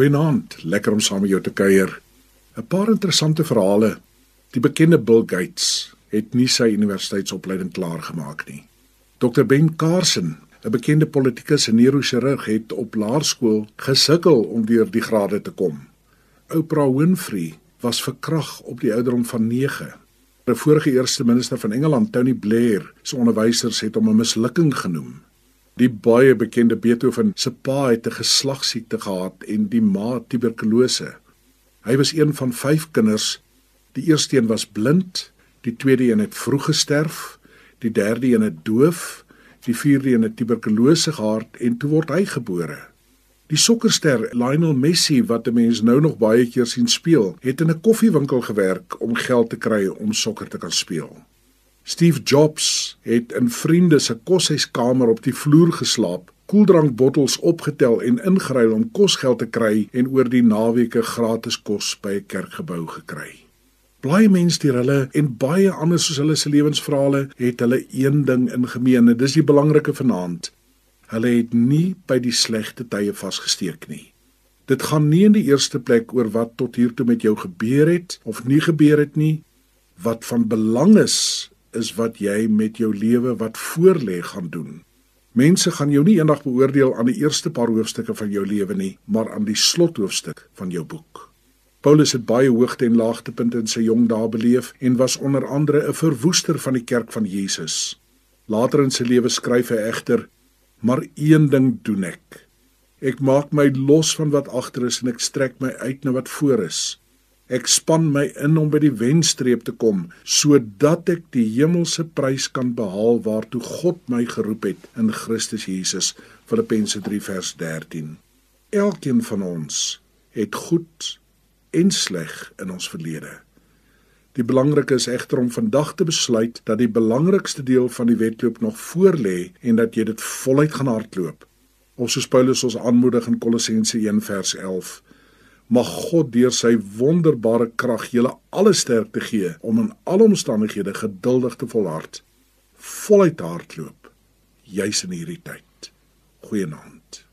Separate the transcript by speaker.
Speaker 1: Goeienaand, lekker om saam met jou te kuier. 'n Paar interessante verhale. Die bekende Bill Gates het nie sy universiteitsopleiding klaar gemaak nie. Dr Ben Carson, 'n bekende politikus en neurochirurg, het op laerskool gesukkel om deur die grade te kom. Oprah Winfrey was verkrag op die ouderdom van 9. 'n Vorige eerste minister van Engeland, Tony Blair, se onderwysers het hom 'n mislukking genoem. Die baie bekende Beethoven se pa het 'n geslagsiekte gehad en die ma tuberkulose. Hy was een van 5 kinders. Die eerste een was blind, die tweede een het vroeg gesterf, die derde een het doof, die vierde een het tuberkulose gehad en toe word hy gebore. Die sokkerster Lionel Messi wat 'n mens nou nog baie keer sien speel, het in 'n koffiewinkel gewerk om geld te kry om sokker te kan speel. Steve Jobs het in vriende se koshuiskamer op die vloer geslaap, koeldrankbottels opgetel en ingeruil om kosgeld te kry en oor die naweke gratis kos by 'n kerkgebou gekry. Baie mense deur hulle en baie ander soos hulle se lewensverhale het hulle een ding in gemeen en dis die belangrike vanaand. Hulle het nie by die slegte tye vasgesteek nie. Dit gaan nie in die eerste plek oor wat tot hier toe met jou gebeur het of nie gebeur het nie. Wat van belang is, is wat jy met jou lewe wat voorlê gaan doen. Mense gaan jou nie eendag beoordeel aan die eerste paar hoofstukke van jou lewe nie, maar aan die slothoofstuk van jou boek. Paulus het baie hoogte en laagtepunte in sy jong dae beleef en was onder andere 'n verwoester van die kerk van Jesus. Later in sy lewe skryf hy egter: "Maar een ding doen ek. Ek maak my los van wat agter is en ek strek my uit na wat voor is." Ek span my in om by die wenstreep te kom sodat ek die hemelse prys kan behaal waartoe God my geroep het in Christus Jesus. Filippense 3 vers 13. Elkeen van ons het goed en sleg in ons verlede. Die belangrike is egter om vandag te besluit dat die belangrikste deel van die wedloop nog voorlê en dat jy dit voluit gaan hardloop. Of soos Paulus ons aanmoedig in Kolossense 1 vers 11 mag God deur sy wonderbare krag julle alle sterkte gee om in alle omstandighede geduldig te volhard, voluit hardloop, juis in hierdie tyd. Goeienaand.